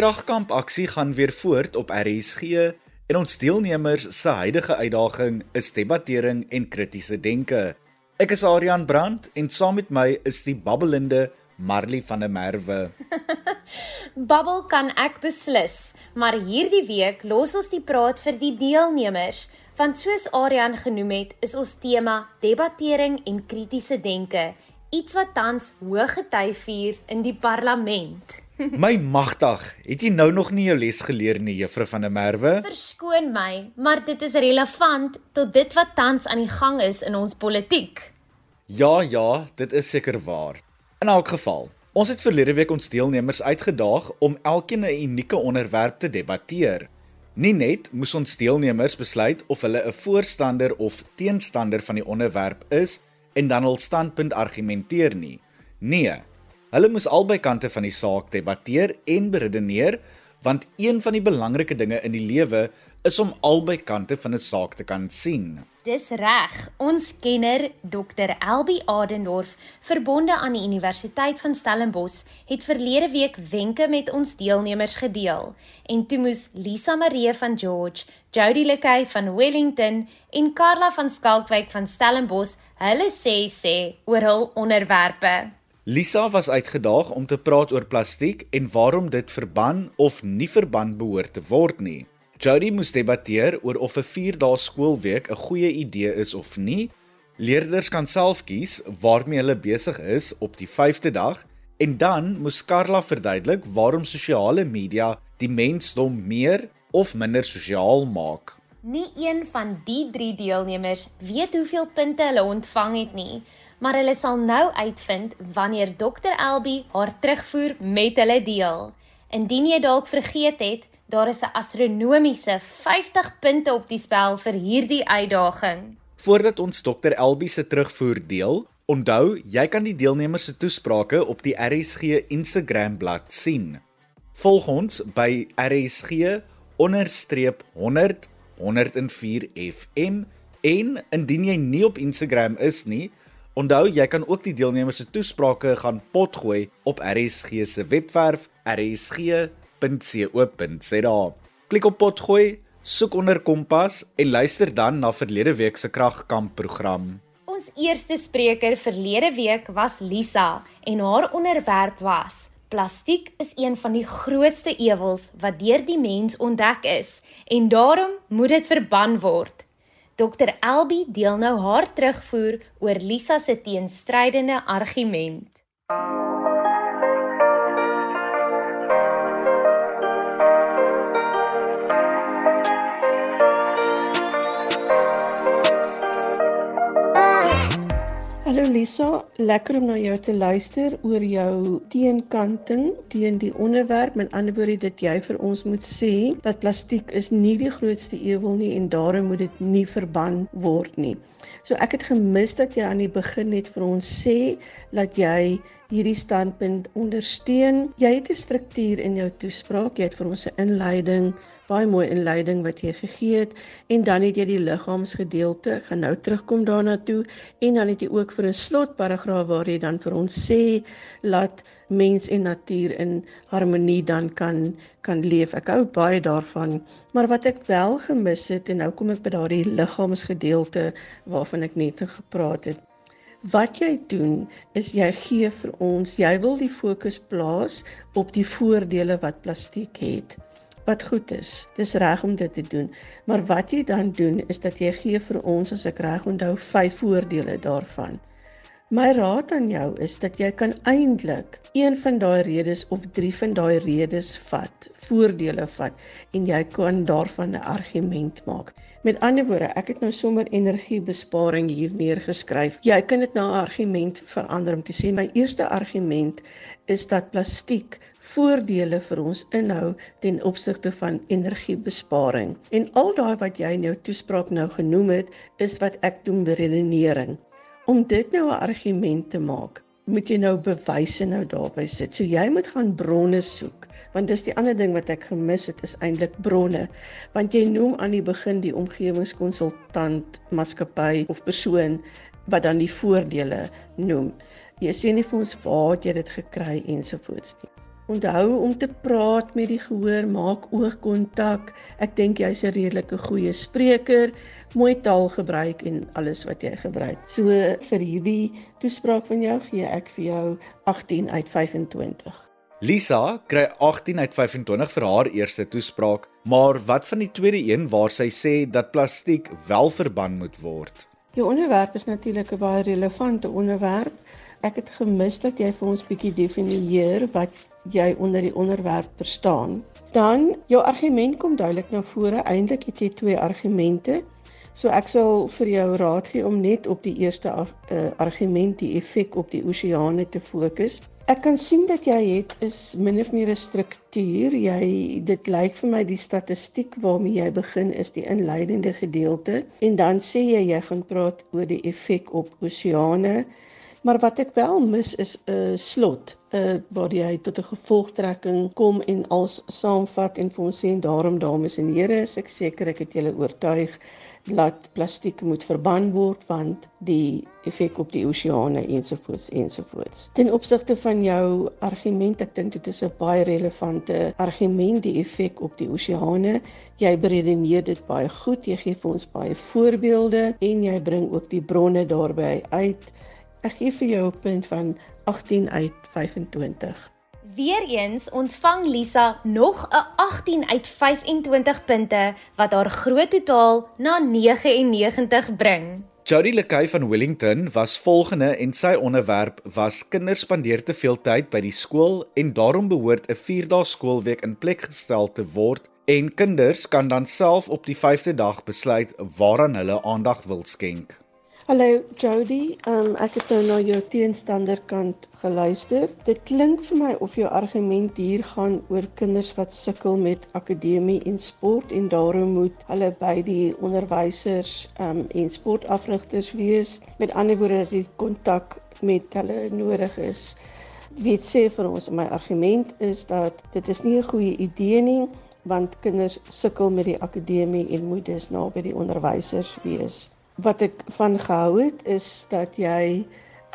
Kragkamp aksie gaan weer voort op RSG en ons deelnemers se huidige uitdaging is debattering en kritiese denke. Ek is Adrian Brandt en saam met my is die babbelende Marley van der Merwe. Babbel kan ek beslis, maar hierdie week los ons die praat vir die deelnemers, want soos Adrian genoem het, is ons tema debattering en kritiese denke, iets wat tans hoë gety vier in die parlement. My magtig, het jy nou nog nie jou les geleer nie, Juffrou van der Merwe? Verskoon my, maar dit is relevant tot dit wat tans aan die gang is in ons politiek. Ja, ja, dit is seker waar. In elk geval, ons het verlede week ons deelnemers uitgedaag om elkeen 'n unieke onderwerp te debatteer. Nie net moes ons deelnemers besluit of hulle 'n voorstander of teenstander van die onderwerp is en dan hul standpunt argumenteer nie. Nee, Hulle moes albei kante van die saak debatteer en beredeneer, want een van die belangrike dinge in die lewe is om albei kante van 'n saak te kan sien. Dis reg. Ons kenner Dr. Elbi Adendorf, verbonde aan die Universiteit van Stellenbosch, het verlede week wenke met ons deelnemers gedeel. En toe moes Lisa Marie van George, Jody Lekay van Wellington en Karla van Skalkwyk van Stellenbosch hulle sê sê oor hul onderwerpe. Lisa was uitgedaag om te praat oor plastiek en waarom dit verban of nie verban behoort te word nie. Jody moes debatteer oor of 'n 4-dae skoolweek 'n goeie idee is of nie. Leerders kan self kies waarmee hulle besig is op die 5de dag en dan moes Karla verduidelik waarom sosiale media die mensdom meer of minder sosiaal maak. Nie een van die 3 deelnemers weet hoeveel punte hulle ontvang het nie maar hulle sal nou uitvind wanneer Dr. Elbi haar terugvoer met hulle deel. Indien jy dalk vergeet het, daar is 'n astronomiese 50 punte op die spel vir hierdie uitdaging. Voordat ons Dr. Elbi se terugvoer deel, onthou, jy kan die deelnemers se toesprake op die RSG Instagram bladsy sien. Volg ons by RSG onderstreep 100 104 FM en indien jy nie op Instagram is nie, Onthou, jy kan ook die deelnemers se toesprake gaan potgooi op RSG se webwerf rsg.co.za. Klik op potgooi, soek onder Kompas en luister dan na verlede week se kragkamp program. Ons eerste spreker verlede week was Lisa en haar onderwerp was Plastiek is een van die grootste ewels wat deur die mens ontdek is en daarom moet dit verban word. Dr Elbi deel nou haar terugvoer oor Lisa se teenstrydende argument. Hallo Lisa, lekker om na jou te luister oor jou teenkanting teen die onderwerp. Met ander woorde dat jy vir ons moet sê dat plastiek is nie die grootste ewel nie en daarom moet dit nie verban word nie. So ek het gemis dat jy aan die begin net vir ons sê dat jy hierdie standpunt ondersteun. Jy het 'n struktuur in jou toespraak. Jy het vir ons 'n inleiding baie mooi inleiding wat jy gegee het en dan het jy die liggaamsgedeelte ek gaan nou terugkom daarna toe en dan het jy ook vir 'n slotparagraaf waar jy dan vir ons sê laat mens en natuur in harmonie dan kan kan leef. Ek hou baie daarvan. Maar wat ek wel gemis het en nou kom ek by daardie liggaamsgedeelte waarvan ek net gepraat het. Wat jy doen is jy gee vir ons, jy wil die fokus plaas op die voordele wat plastiek het wat goed is. Dis reg om dit te doen. Maar wat jy dan doen is dat jy gee vir ons as ek reg onthou vyf voordele daarvan. My raad aan jou is dat jy kan eintlik een van daai redes of drie van daai redes vat, voordele vat en jy kan daarvan 'n argument maak. Met ander woorde, ek het nou sommer energiebesparing hier neergeskryf. Jy kan dit na 'n argument verander om te sê my eerste argument is dat plastiek voordele vir ons inhou ten opsigte van energiebesparing. En al daai wat jy in jou toespraak nou genoem het, is wat ek doen beredenering. Om dit nou 'n argument te maak, moet jy nou bewyse nou daarby sit. So jy moet gaan bronne soek, want dis die ander ding wat ek gemis het is eintlik bronne. Want jy noem aan die begin die omgewingskonsultant maatskappy of persoon wat dan die voordele noem. Jy sê nie vir ons waar jy dit gekry ensovoorts nie. Onthou om te praat met die gehoor, maak oogkontak. Ek dink jy's 'n redelike goeie spreker, mooi taal gebruik en alles wat jy gebruik. So vir hierdie toespraak van jou gee ek vir jou 18 uit 25. Lisa kry 18 uit 25 vir haar eerste toespraak, maar wat van die tweede een waar sy sê dat plastiek wel verbân moet word? Die onderwerp is natuurlik 'n baie relevante onderwerp. Ek het gemis dat jy vir ons bietjie definieer wat jy onder die onderwerp verstaan. Dan jou argument kom duidelik na vore. Eintlik het jy twee argumente. So ek sal vir jou raad gee om net op die eerste af, uh, argument, die effek op die oseane te fokus. Ek kan sien dat jy het is min of meer 'n struktuur. Jy dit lyk vir my die statistiek waarmee jy begin is die inleidende gedeelte en dan sê jy jy gaan praat oor die effek op oseane. Maar wat ek wel mis is 'n slot, 'n uh, waar jy tot 'n gevolgtrekking kom en als saamvat en vir ons sê en daarom dames en here, ek seker ek het julle oortuig dat plastiek moet verban word want die effek op die oseane ensovoorts ensovoorts. Ten opsigte van jou argument, ek dink dit is 'n baie relevante argument die effek op die oseane. Jy beredeneer dit baie goed, jy gee vir ons baie voorbeelde en jy bring ook die bronne daarbey uit. Ek gee vir jou 'n punt van 18 uit 25. Weereens ontvang Lisa nog 'n 18 uit 25 punte wat haar groot totaal na 99 bring. Jody Lekay van Wellington was volgende en sy onderwerp was kinders spandeer te veel tyd by die skool en daarom behoort 'n 4-dae skoolweek in plek gestel te word en kinders kan dan self op die 5de dag besluit waaraan hulle aandag wil skenk. Hallo Jody, um, ek het nou na jou teenstander kant geluister. Dit klink vir my of jou argument hier gaan oor kinders wat sukkel met akademie en sport en daarom moet hulle by die onderwysers um, en sportafrigters wees. Met ander woorde dat die kontak met hulle nodig is. Weet sê vir ons my argument is dat dit is nie 'n goeie idee nie want kinders sukkel met die akademie en moet dus naby die onderwysers wees wat ek van gehou het is dat jy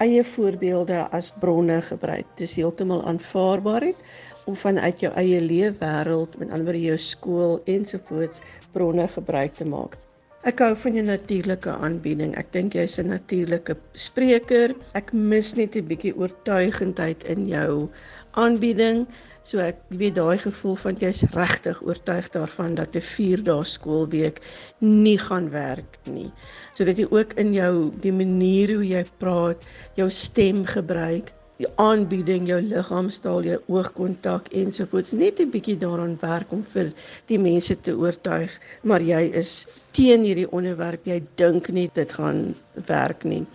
eie voorbeelde as bronne gebruik. Dit is heeltemal aanvaarbaar het om vanuit jou eie leefwêreld, met ander woorde jou skool ensovoorts bronne gebruik te maak. Ek hou van jou natuurlike aanbieding. Ek dink jy's 'n natuurlike spreker. Ek mis net 'n bietjie oortuigendheid in jou aanbieding. So ek weet daai gevoel van jy's regtig oortuig daarvan dat 'n 4 dae skoolweek nie gaan werk nie. So dat jy ook in jou die manier hoe jy praat, jou stem gebruik, die aanbieding, jou liggaamstaal, jou oogkontak ensovoorts net 'n bietjie daaraan werk om vir die mense te oortuig, maar jy is teen hierdie onderwerp. Jy dink nie dit gaan werk nie.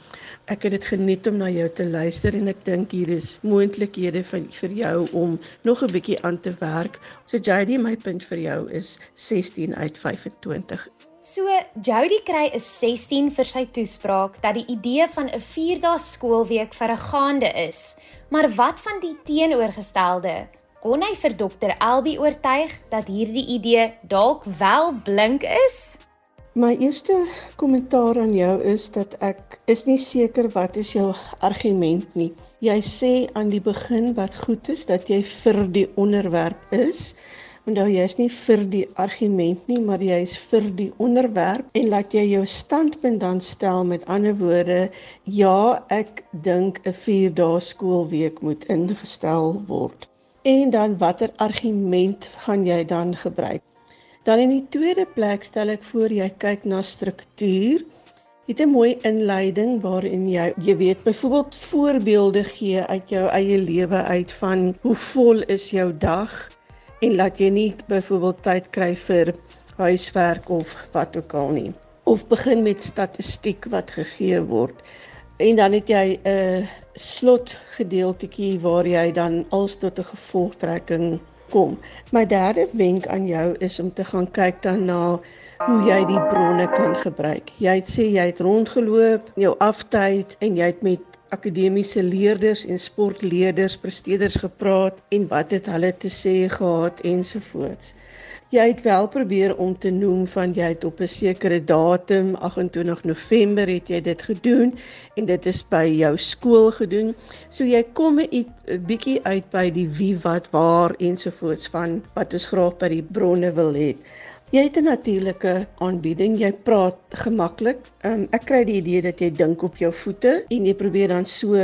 Ek het dit geniet om na jou te luister en ek dink hier is moontlikhede vir vir jou om nog 'n bietjie aan te werk. So JD, my punt vir jou is 16 uit 25. So Jody kry 'n 16 vir sy toespraak dat die idee van 'n 4-dae skoolweek verregaande is. Maar wat van die teenoorgestelde? Kon hy vir Dr. Elbi oortuig dat hierdie idee dalk wel blink is? My eerste kommentaar aan jou is dat ek is nie seker wat is jou argument nie. Jy sê aan die begin wat goed is dat jy vir die onderwerp is. Onthou jy is nie vir die argument nie, maar jy is vir die onderwerp en laat jy jou standpunt dan stel met ander woorde, ja, ek dink 'n 4 dae skoolweek moet ingestel word. En dan watter argument gaan jy dan gebruik? Dan in die tweede plek stel ek voor jy kyk na struktuur. Het 'n mooi inleiding waarin jy jy weet byvoorbeeld voorbeelde gee uit jou eie lewe uit van hoe vol is jou dag? En laat jy nie byvoorbeeld tyd kry vir huiswerk of wat ook al nie of begin met statistiek wat gegee word en dan het jy 'n slot gedeeltjie waar jy dan als tot 'n gevolgtrekking kom. My derde wenk aan jou is om te gaan kyk dan na hoe jy die bronne kan gebruik. Jy het sê jy het rondgeloop, jou aftyd en jy het met akademiese leerders en sportleerders, presteerders gepraat en wat het hulle te sê gehad ensovoorts. Jy het wel probeer om te noem van jy het op 'n sekere datum, 28 November het jy dit gedoen en dit is by jou skool gedoen. So jy kom 'n bietjie uit by die wie wat waar ensovoorts van wat ons graag by die bronne wil hê. Jy het 'n natuurlike aanbieding. Jy praat gemaklik. Um, ek kry die idee dat jy dink op jou voete en jy probeer dan so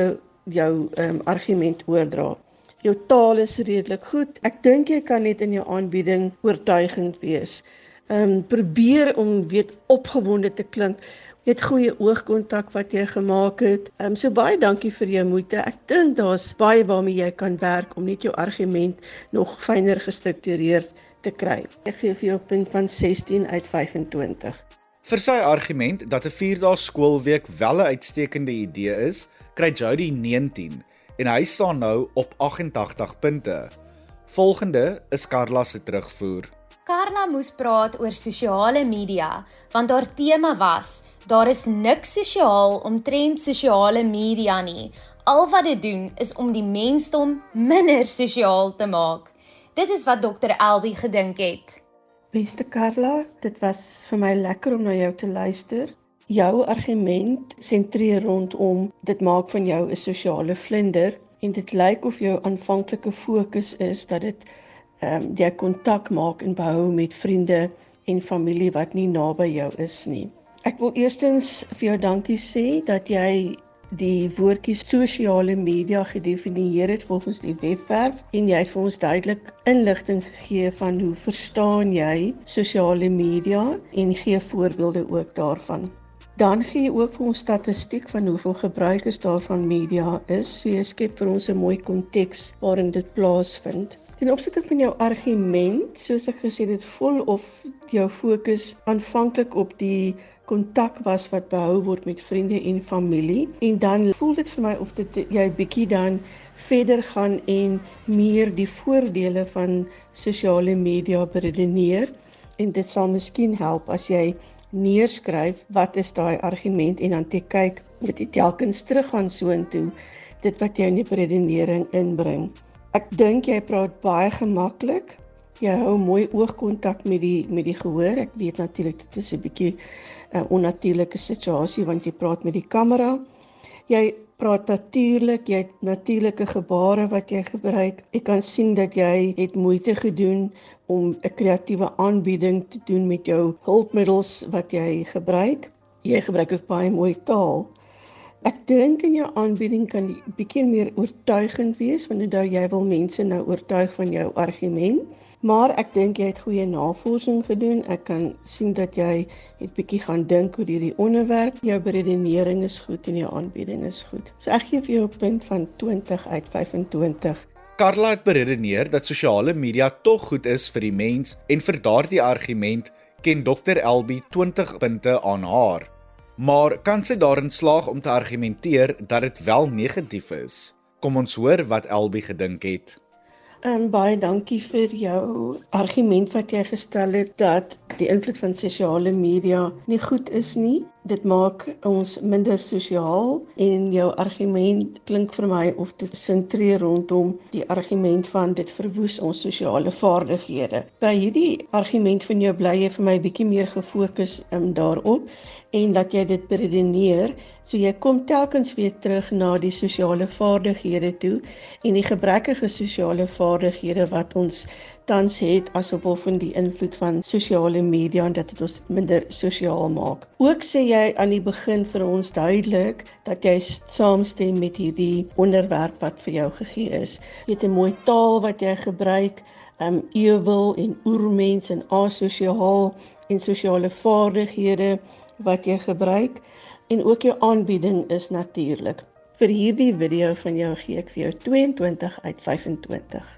jou um, argument oordra. Jou taal is redelik goed. Ek dink jy kan net in jou aanbieding oortuigend wees. Ehm um, probeer om weet opgewonde te klink. Jy het goeie oogkontak wat jy gemaak het. Ehm um, so baie dankie vir jou moeite. Ek dink daar's baie waarmee jy kan werk om net jou argument nog fyner gestruktureerd te kry. Ek gee vir jou 'n punt van 16 uit 25. Vir sy argument dat 'n 4-dae skoolweek wel 'n uitstekende idee is, kry Jody 19 en hy staan nou op 88 punte. Volgende is Karla se terugvoer. Karla moes praat oor sosiale media want haar tema was daar is niks sosiaal omtrent sosiale media nie. Al wat dit doen is om die mensdom minder sosiaal te maak. Dit is wat dokter Elbi gedink het. Beste Karla, dit was vir my lekker om na jou te luister. Jou argument sentreer rondom dit maak van jou 'n sosiale vlinder en dit lyk of jou aanvanklike fokus is dat dit ehm um, jy kontak maak en behou met vriende en familie wat nie naby jou is nie. Ek wil eerstens vir jou dankie sê dat jy die woordjie sosiale media gedefinieer het volgens die webwerf en jy het vir ons duidelik inligting gegee van hoe verstaan jy sosiale media en gee voorbeelde ook daarvan. Dan gee jy ook vir ons statistiek van hoeveel gebruikers daarvan media is. So jy skep vir ons 'n mooi konteks waarin dit plaasvind. Ten opsigte van jou argument, soos ek gesê het, vol of jou fokus aanvanklik op die kontak was wat behou word met vriende en familie. En dan voel dit vir my of dit jy bietjie dan verder gaan en meer die voordele van sosiale media beredeneer. En dit sal miskien help as jy neerskryf wat is daai argument en dan te kyk dit telkens teruggaan soontoe dit wat jy in die beredenering inbring. Ek dink jy praat baie gemaklik. Jy hou mooi oogkontak met die met die gehoor. Ek weet natuurlik dit is 'n bietjie 'n onnatuurlike situasie want jy praat met die kamera. Jy praat natuurlik, jy het natuurlike gebare wat jy gebruik. Ek kan sien dat jy het moeite gedoen om 'n kreatiewe aanbieding te doen met jou hulpmiddels wat jy gebruik. Jy gebruik ook baie mooi taal. Ek dink in jou aanbieding kan jy bietjie meer oortuigend wees want nou jy wil mense nou oortuig van jou argument. Maar ek dink jy het goeie navorsing gedoen. Ek kan sien dat jy het bietjie gaan dink oor hierdie onderwerp. Jou beredenering is goed en jou aanbieding is goed. So ek gee vir jou 'n punt van 20 uit 25. Karla het beredeneer dat sosiale media tog goed is vir die mens en vir daardie argument ken Dr Elbi 20 punte aan haar. Maar kan sy daarin slaag om te argumenteer dat dit wel negatief is? Kom ons hoor wat Elbi gedink het. Ehm, baie dankie vir jou argument wat jy gestel het dat die invloed van sosiale media nie goed is nie. Dit maak ons minder sosiaal en jou argument klink vir my of dit sentreer rondom die argument van dit verwoes ons sosiale vaardighede. By hierdie argument van jou bly jy vir my bietjie meer gefokus um, daarop en dat jy dit beredeneer so jy kom telkens weer terug na die sosiale vaardighede toe en die gebrekkige sosiale vaardighede wat ons tans het as gevolg van die invloed van sosiale media en dat dit ons minder sosiaal maak. Ook sê jy aan die begin vir ons duidelik dat jy saamstem met hierdie onderwerp wat vir jou gegee is. Jy het 'n mooi taal wat jy gebruik, um ewel en oermens en asosiaal en sosiale vaardighede wat jy gebruik en ook jou aanbieding is natuurlik. Vir hierdie video van jou gee ek vir jou 22 uit 25.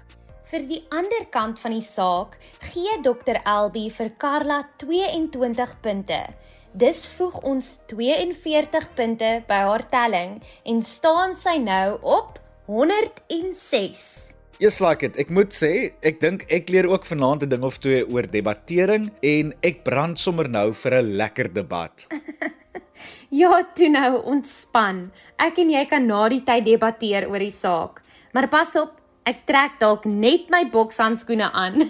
Vir die ander kant van die saak gee Dr Elbi vir Karla 22 punte. Dis voeg ons 42 punte by haar telling en staan sy nou op 106. Yes like it. Ek moet sê, ek dink ek leer ook vanaand 'n ding of twee oor debattering en ek brand sommer nou vir 'n lekker debat. ja, toe nou ontspan. Ek en jy kan na die tyd debatteer oor die saak. Maar pas op, Ek trek dalk net my bokshandskoene aan.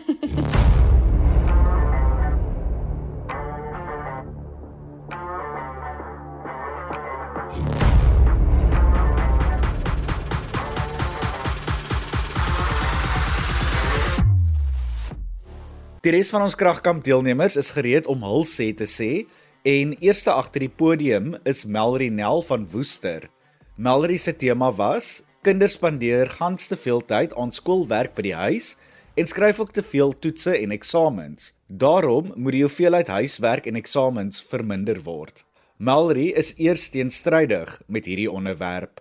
Die res van ons kragkamp deelnemers is gereed om hul sê te sê en eerste agter die podium is Melrie Nel van Woester. Melrie se tema was Kinders spandeer gans te veel tyd aan skoolwerk by die huis en skryf ook te veel toetse en eksamens. Daarom moet die hoeveelheid huiswerk en eksamens verminder word. Melry is eers teenstrydig met hierdie onderwerp.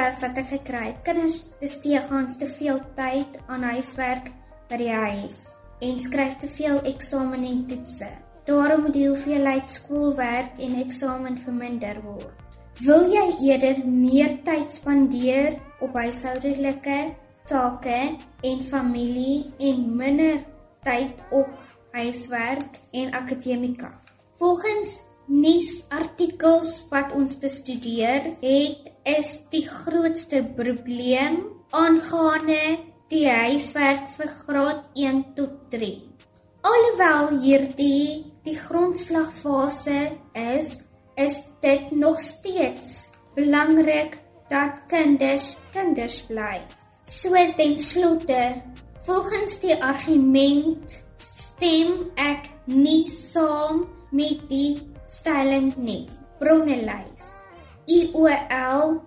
Onderwerp wat ek gekry het. Kinders bestee gans te veel tyd aan huiswerk by die huis en skryf te veel eksamen en toetse. Daarom moet die hoeveelheid skoolwerk en eksamen verminder word. Wil jy eerder meer tyd spandeer op huishoudelike take en familie en minder tyd op huiswerk en akademika? Volgens nuusartikels wat ons bestudeer het is die grootste probleem aangaande die huiswerk vir graad 1 tot 3. Alhoewel hierdie die grondslagfase is, is dit nog steeds belangrik dat kinders kinders bly. So ten slotte, volgens die argument stem ek nie saam met die styling nie. Bronnelys. iolnews.com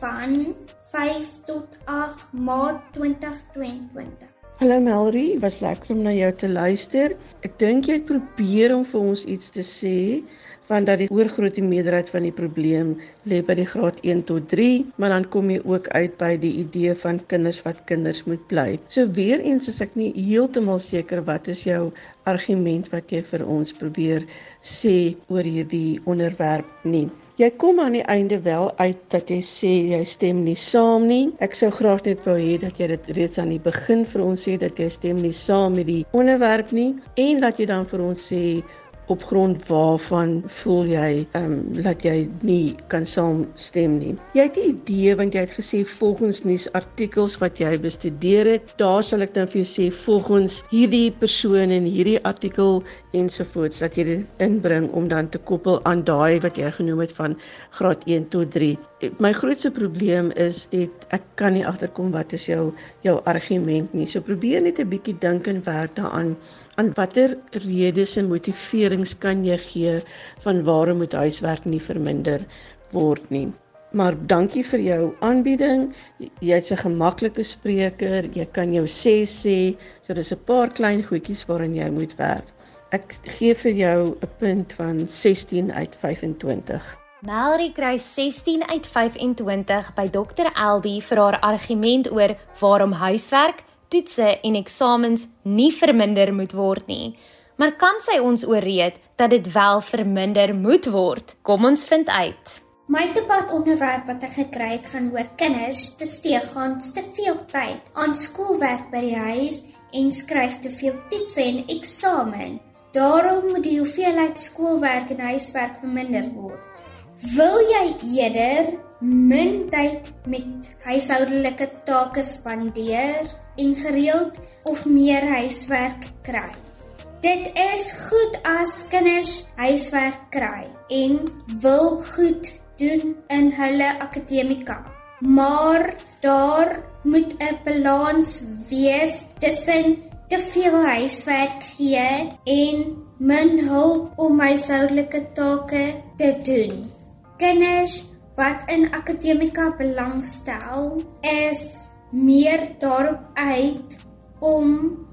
van 5 tot 8 Maart 2022. Hallo Melry, was lekker om na jou te luister. Ek dink jy het probeer om vir ons iets te sê want dat die oorgrootste meerderheid van die probleem lê by die graad 1 tot 3, maar dan kom jy ook uit by die idee van kinders wat kinders moet bly. So weer eens is ek nie heeltemal seker wat is jou argument wat jy vir ons probeer sê oor hierdie onderwerp nie. Jy kom aan die einde wel uit dat jy sê jy stem nie saam nie. Ek sou graag net wou hê dat jy dit reeds aan die begin vir ons sê dat jy stem nie saam met die onderwerp nie en dat jy dan vir ons sê op grond waarvan voel jy ehm um, dat jy nie kan saamstem nie. Jy het 'n idee want jy het gesê volgens nuusartikels wat jy bestudeer het, daar sal ek dan vir jou sê volgens hierdie persoon en hierdie artikel ensovoorts dat jy dit inbring om dan te koppel aan daai wat jy genoem het van graad 1 tot 3. My grootste probleem is dit ek kan nie agterkom wat is jou jou argument nie. So probeer net 'n bietjie dink en werk daaraan aan watter redes en motiverings kan jy gee van waarom moet huiswerk nie verminder word nie. Maar dankie vir jou aanbieding. Jy's 'n gemaklike spreker. Jy kan jou sê sê. So dis 'n paar klein goedjies waaraan jy moet werk. Ek gee vir jou 'n punt van 16 uit 25. Melody kry 16 uit 25 by Dr. Elby vir haar argument oor waarom huiswerk toetse en eksamens nie verminder moet word nie. Maar kan sy ons ooreed dat dit wel verminder moet word? Kom ons vind uit. My debat onderwerp wat ek gekry het gaan oor kinders bestee gaan te veel tyd aan skoolwerk by die huis en skryf te veel toetse en eksamen. Daarom moet die hoeveelheid skoolwerk en huiswerk verminder word. Wil jy eerder min tyd met huishoudelike take spandeer en gereeld of meer huiswerk kry. Dit is goed as kinders huiswerk kry en wil goed doen in hulle akademika. Maar daar moet 'n balans wees tussen te veel huiswerk gee en min hulp om huishoudelike take te doen. Kinders wat in akademika belangstel is meer daarop uit om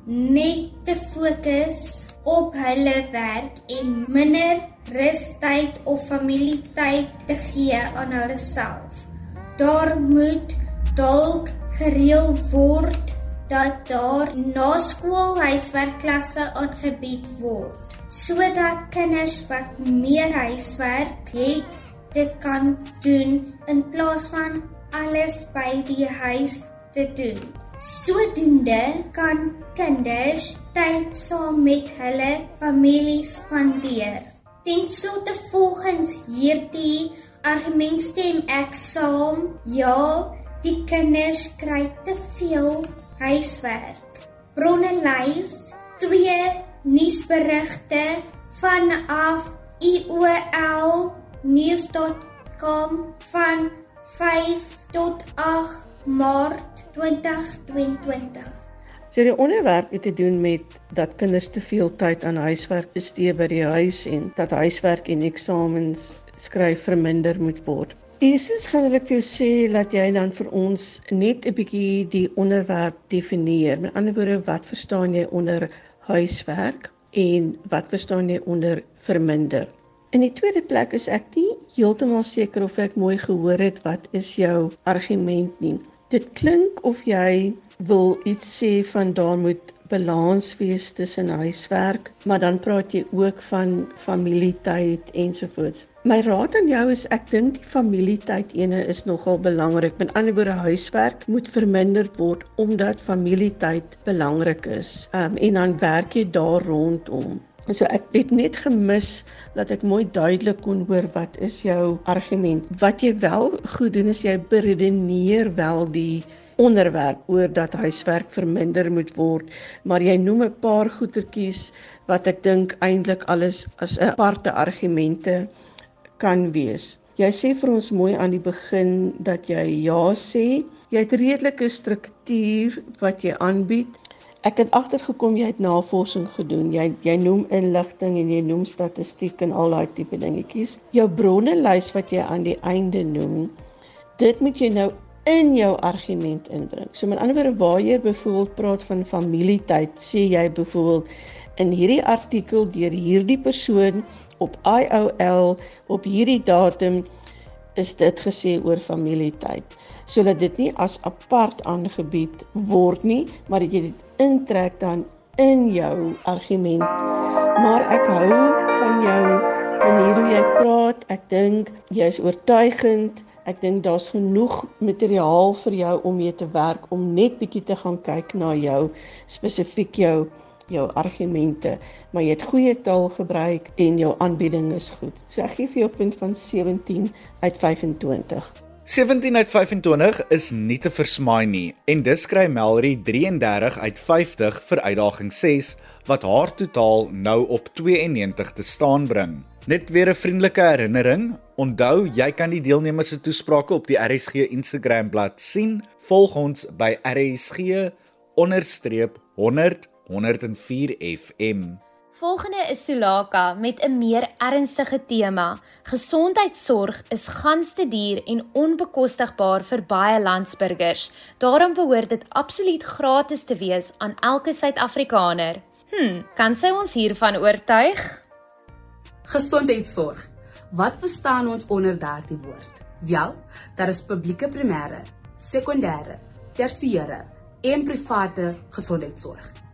net te fokus op hulle werk en minder rustyd of familietyd te gee aan hulle self. Daar moet dalk gereël word dat daar na skool huiswerkklasse aangebied word sodat kinders wat meer huiswerk het dit kan doen in plaas van alles by die huis te doen. Sodoende kan kinders tyd saam met hulle familie spandeer. Ten slotte volgens hierdie argument stem ek saam, ja, die kinders kry te veel huiswerk. Bronne lys twee nuusberigte vanaf iolnews.com van 5 tot 8 Maart 2022. So die onderwerp het te doen met dat kinders te veel tyd aan huiswerk bestee by die huis en dat huiswerk en eksamens skryf verminder moet word. Eerstens gaan ek vir jou sê dat jy dan vir ons net 'n bietjie die onderwerp definieer. Met ander woorde, wat verstaan jy onder huiswerk en wat verstaan jy onder verminder? In die tweede plek is ek nie heeltemal seker of ek mooi gehoor het wat is jou argument nie. Dit klink of jy wil iets sê van daar moet balans wees tussen huiswerk, maar dan praat jy ook van familietyd ensovoorts. My raad aan jou is ek dink die familietyd ene is nogal belangrik. Met ander woorde huiswerk moet verminder word omdat familietyd belangrik is. Um en dan werk jy daar rondom. So ek het net gemis dat ek mooi duidelik kon hoor wat is jou argument. Wat jy wel goed doen is jy beredeneer wel die onderwerp oor dat huiswerk verminder moet word, maar jy noem 'n paar goetertjies wat ek dink eintlik alles as 'n aparte argumente kan wees. Jy sê vir ons mooi aan die begin dat jy ja sê. Jy het redelike struktuur wat jy aanbied Ek het agtergekom jy het navorsing gedoen. Jy jy noem inligting en jy noem statistiek en al daai tipe dingetjies. Jou bronnelys wat jy aan die einde noem, dit moet jy nou in jou argument inbring. So met ander woorde waar jy byvoorbeeld praat van familietyd, sê jy byvoorbeeld in hierdie artikel deur hierdie persoon op IOL op hierdie datum is dit gesê oor familietyd sodat dit nie as apart aangebied word nie, maar dat jy dit intrek dan in jou argument. Maar ek hou van jou manier hoe jy praat. Ek dink jy's oortuigend. Ek dink daar's genoeg materiaal vir jou om mee te werk om net bietjie te gaan kyk na jou spesifiek jou jou argumente, maar jy het goeie taal gebruik en jou aanbieding is goed. So ek gee vir jou punt van 17 uit 25. 17 uit 25 is nie te versmaai nie en dis kry Melry 33 uit 50 vir uitdaging 6 wat haar totaal nou op 92 te staan bring. Net weer 'n vriendelike herinnering, onthou jy kan die deelnemers se toesprake op die RSG Instagram bladsy sien. Volg ons by RSG_100 104 FM. Volgende is Sulaka met 'n meer ernstige tema. Gesondheidsorg is ganste duur en onbekostigbaar vir baie landsburgers. Daarom behoort dit absoluut gratis te wees aan elke Suid-Afrikaner. Hm, kan sy ons hiervan oortuig? Gesondheidsorg. Wat verstaan ons onder daardie woord? Wel, daar is publieke primêre, sekondêre, tersiêre en private gesondheidsorg.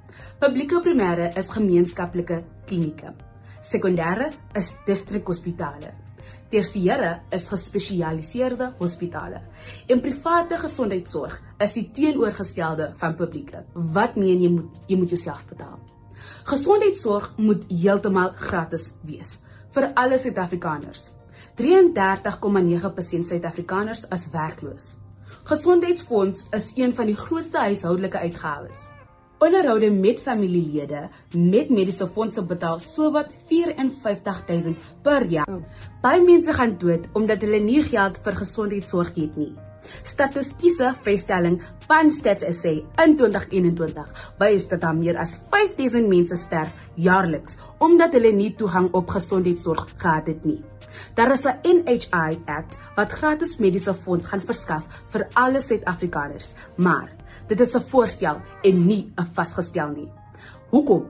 Publieke primêre is gemeenskaplike klinieke. Sekondêre is distrikhospitale. Tersiêre is gespesialiseerde hospitale. En private gesondheidsorg is die teenoorgestelde van publieke. Wat meen jy moet jy moet jouself betaal? Gesondheidsorg moet heeltemal gratis wees vir alle Suid-Afrikaners. 33,9% Suid-Afrikaners is werkloos. Gesondheidsfonds is een van die grootste huishoudelike uitgawes. Onderhoude met familielede met mediese fondse betaal sowat 54000 per jaar. Oh. Baie mense gaan dood omdat hulle nie geld vir gesondheidsorg het nie. Statistiese vrystelling van Stats SA in 2021 wys dat daar meer as 5000 mense sterf jaarliks omdat hulle nie toegang op gesondheidsorg gehad het nie. Daar is 'n NHI Act wat gratis mediese fonds gaan verskaf vir alle Suid-Afrikaners, maar dit is 'n voorstel en nie 'n vasgestel nie. Hoekom?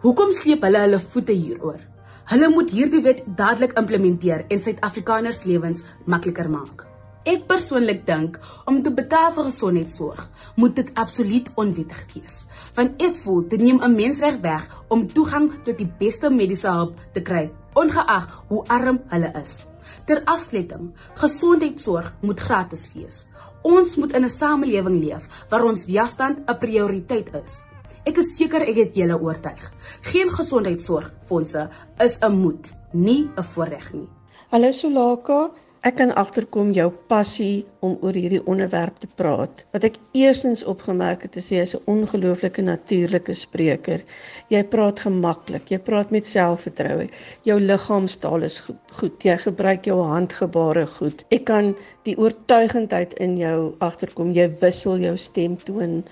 Hoekom sleep hulle hulle voete hieroor? Hulle moet hierdie wet dadelik implementeer en Suid-Afrikaners lewens makliker maak. Ek persoonlik dink om te betaal vir gesondheidsorg moet dit absoluut onwettig wees, want ek voel dit neem 'n mensreg weg om toegang tot die beste mediese hulp te kry, ongeag hoe arm hulle is. Ter afsluiting, gesondheidsorg moet gratis wees. Ons moet in 'n samelewing leef waar ons welstand 'n prioriteit is. Ek is seker ek het julle oortuig. Geen gesondheidsorgfondse is 'n moet, nie 'n voorreg nie. Hallo Solaka, Ek kan agterkom jou passie om oor hierdie onderwerp te praat. Wat ek eerstens opgemerk het, is jy is 'n ongelooflike natuurlike spreker. Jy praat gemaklik, jy praat met selfvertroue. Jou liggaamstaal is goed, goed. Jy gebruik jou handgebare goed. Ek kan die oortuigendheid in jou agterkom. Jy wissel jou stemtoon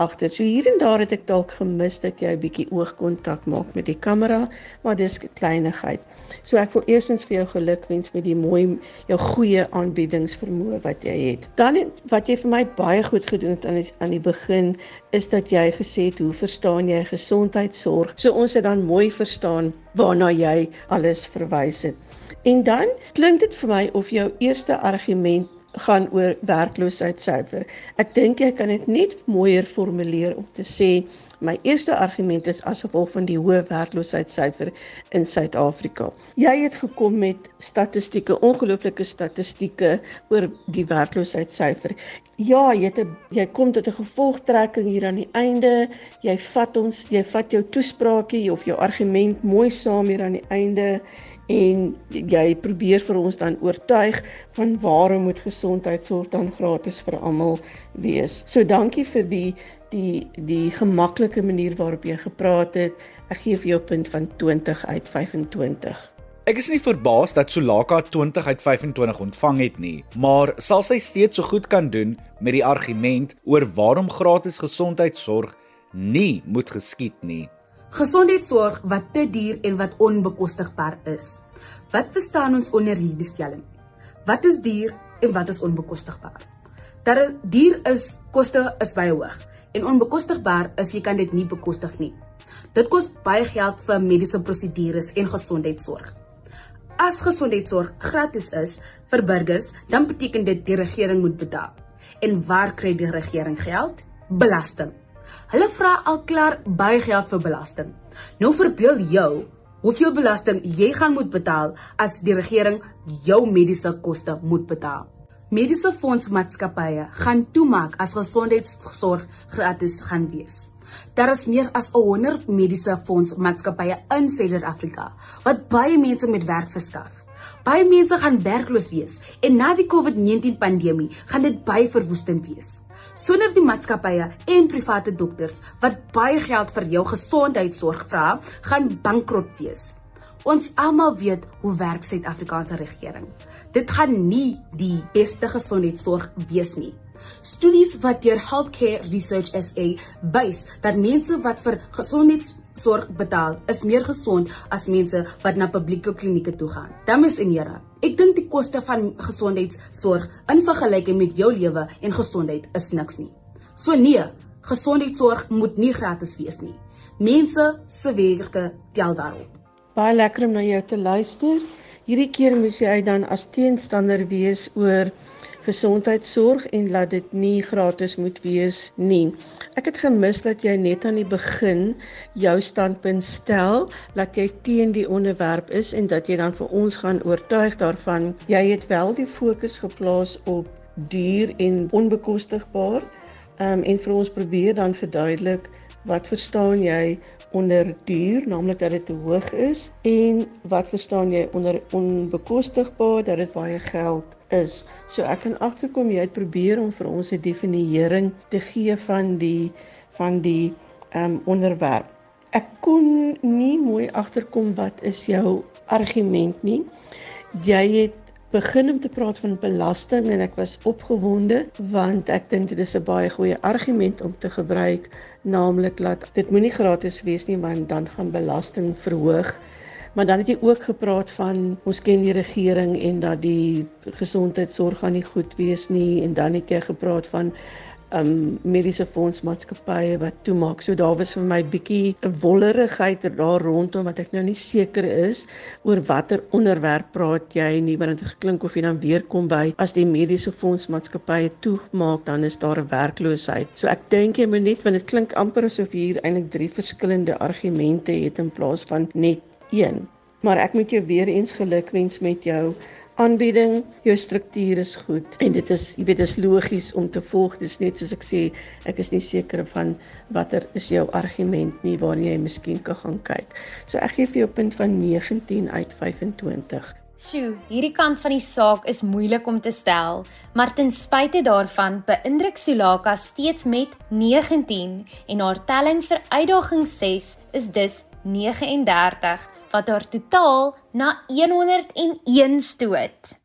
agter. So hier en daar het ek dalk gemis dat jy 'n bietjie oogkontak maak met die kamera, maar dis 'n kleinigheid. So ek wil eersins vir jou gelukwens met die mooi jou goeie aanbiedingsvermoë wat jy het. Dan wat jy vir my baie goed gedoen het aan die, aan die begin is dat jy gesê het hoe verstaan jy gesondheidsorg? So ons het dan mooi verstaan waarna jy alles verwys het. En dan klink dit vir my of jou eerste argument gaan oor werkloosheidssyfer. Ek dink jy kan dit net mooier formuleer om te sê my eerste argument is as gevolg van die hoë werkloosheidssyfer in Suid-Afrika. Jy het gekom met statistieke, ongelooflike statistieke oor die werkloosheidssyfer. Ja, jy het 'n jy kom tot 'n gevolgtrekking hier aan die einde. Jy vat ons, jy vat jou toespraakie of jou argument mooi saam hier aan die einde en jy probeer vir ons dan oortuig van waarom moet gesondheidsorg dan gratis vir almal wees. So dankie vir die die die gemaklike manier waarop jy gepraat het. Ek gee vir jou punt van 20 uit 25. Ek is nie verbaas dat Sulaka 20 uit 25 ontvang het nie, maar sal sy steeds so goed kan doen met die argument oor waarom gratis gesondheidsorg nie moet geskied nie. Gesondheidsorg wat te duur en wat onbekostigbaar is. Wat verstaan ons onder hierdie stelling? Wat is duur en wat is onbekostigbaar? Dat duur is koste is baie hoog en onbekostigbaar is jy kan dit nie bekostig nie. Dit kos baie geld vir mediese prosedures en gesondheidsorg. As gesondheidsorg gratis is vir burgers, dan beteken dit die regering moet betaal. En waar kry die regering geld? Belasting. Hulle vra al klaar baie geld vir belasting. Nou verbeel jou hoeveel belasting jy gaan moet betaal as die regering jou mediese koste moet betaal. Mediese fondsmaatskappye gaan toemaak as gesondheidsorg gratis gaan wees. Daar is meer as 100 mediese fondsmaatskappye in Suid-Afrika wat baie mense met werk verskaf. Baie mense gaan werkloos wees en na die COVID-19 pandemie gaan dit baie verwoestend wees sonder die maatskappye en private dokters wat baie geld vir jou gesondheidsorg vra, gaan bankrot wees. Ons almal weet hoe werk Suid-Afrikaanse regering. Dit gaan nie die beste gesondheidsorg wees nie. Studies wat deur Healthcare Research SA wys dat mense wat vir gesondheidsorg betaal, is meer gesond as mense wat na publieke klinieke toe gaan. Dames en here, ek dink die koste van gesondheidsorg in vergelyking met jou lewe en gesondheid is niks nie. So nee, gesondheidsorg moet nie gratis wees nie. Mense se werke tel daarop. Baie lekker om na jou te luister. Hierdie keer moes jy dan as teenstander wees oor gesondheidsorg en laat dit nie gratis moet wees nie. Ek het gemis dat jy net aan die begin jou standpunt stel dat jy teen die onderwerp is en dat jy dan vir ons gaan oortuig daarvan. Jy het wel die fokus geplaas op duur en onbekostigbaar. Um, en vir ons probeer dan verduidelik wat verstaan jy onder duur, naamlik dat dit te hoog is en wat verstaan jy onder onbekostigbaar dat dit baie geld is. So ek kan agterkom jy het probeer om vir ons 'n definiering te gee van die van die ehm um, onderwerp. Ek kon nie mooi agterkom wat is jou argument nie. Jy het begin om te praat van belasting en ek was opgewonde want ek dink dit is 'n baie goeie argument om te gebruik naamlik dat dit moenie gratis wees nie want dan gaan belasting verhoog. Maar dan het jy ook gepraat van ons ken die regering en dat die gesondheidsorg gaan nie goed wees nie en dan het jy gepraat van um mediese fondsmaatskappye wat toemaak. So daar was vir my bietjie 'n wollerigheid daar rondom wat ek nou nie seker is oor watter onderwerp praat jy nie want dit geklink of jy dan weer kom by as die mediese fondsmaatskappye toemaak dan is daar 'n werkloosheid. So ek dink jy moet net want dit klink amper asof hier eintlik drie verskillende argumente het in plaas van net een. Maar ek moet jou weer eens gelukwens met jou aanbieding, jou struktuur is goed en dit is jy weet dit is logies om te volg. Dis net soos ek sê, ek is nie seker van watter is jou argument nie waar jy miskien kan gaan kyk. So ek gee vir jou punt van 19 uit 25. Sjoe, hierdie kant van die saak is moeilik om te stel, maar ten spyte daarvan beïndruk Sulaka steeds met 19 en haar telling vir uitdaging 6 is dus 39 wat haar totaal na 101 stoot.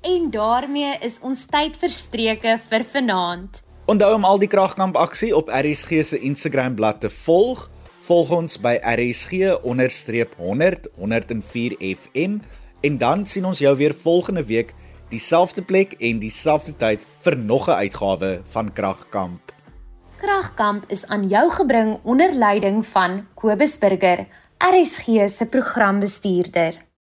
En daarmee is ons tyd verstreke vir vanaand. Onthou om al die kragkamp aksie op RSG se Instagram bladsy te volg. Volg ons by RSG_100 104 FM en dan sien ons jou weer volgende week dieselfde plek en dieselfde tyd vir nog 'n uitgawe van Kragkamp. Kragkamp is aan jou gebring onder leiding van Kobus Burger, RSG se programbestuurder.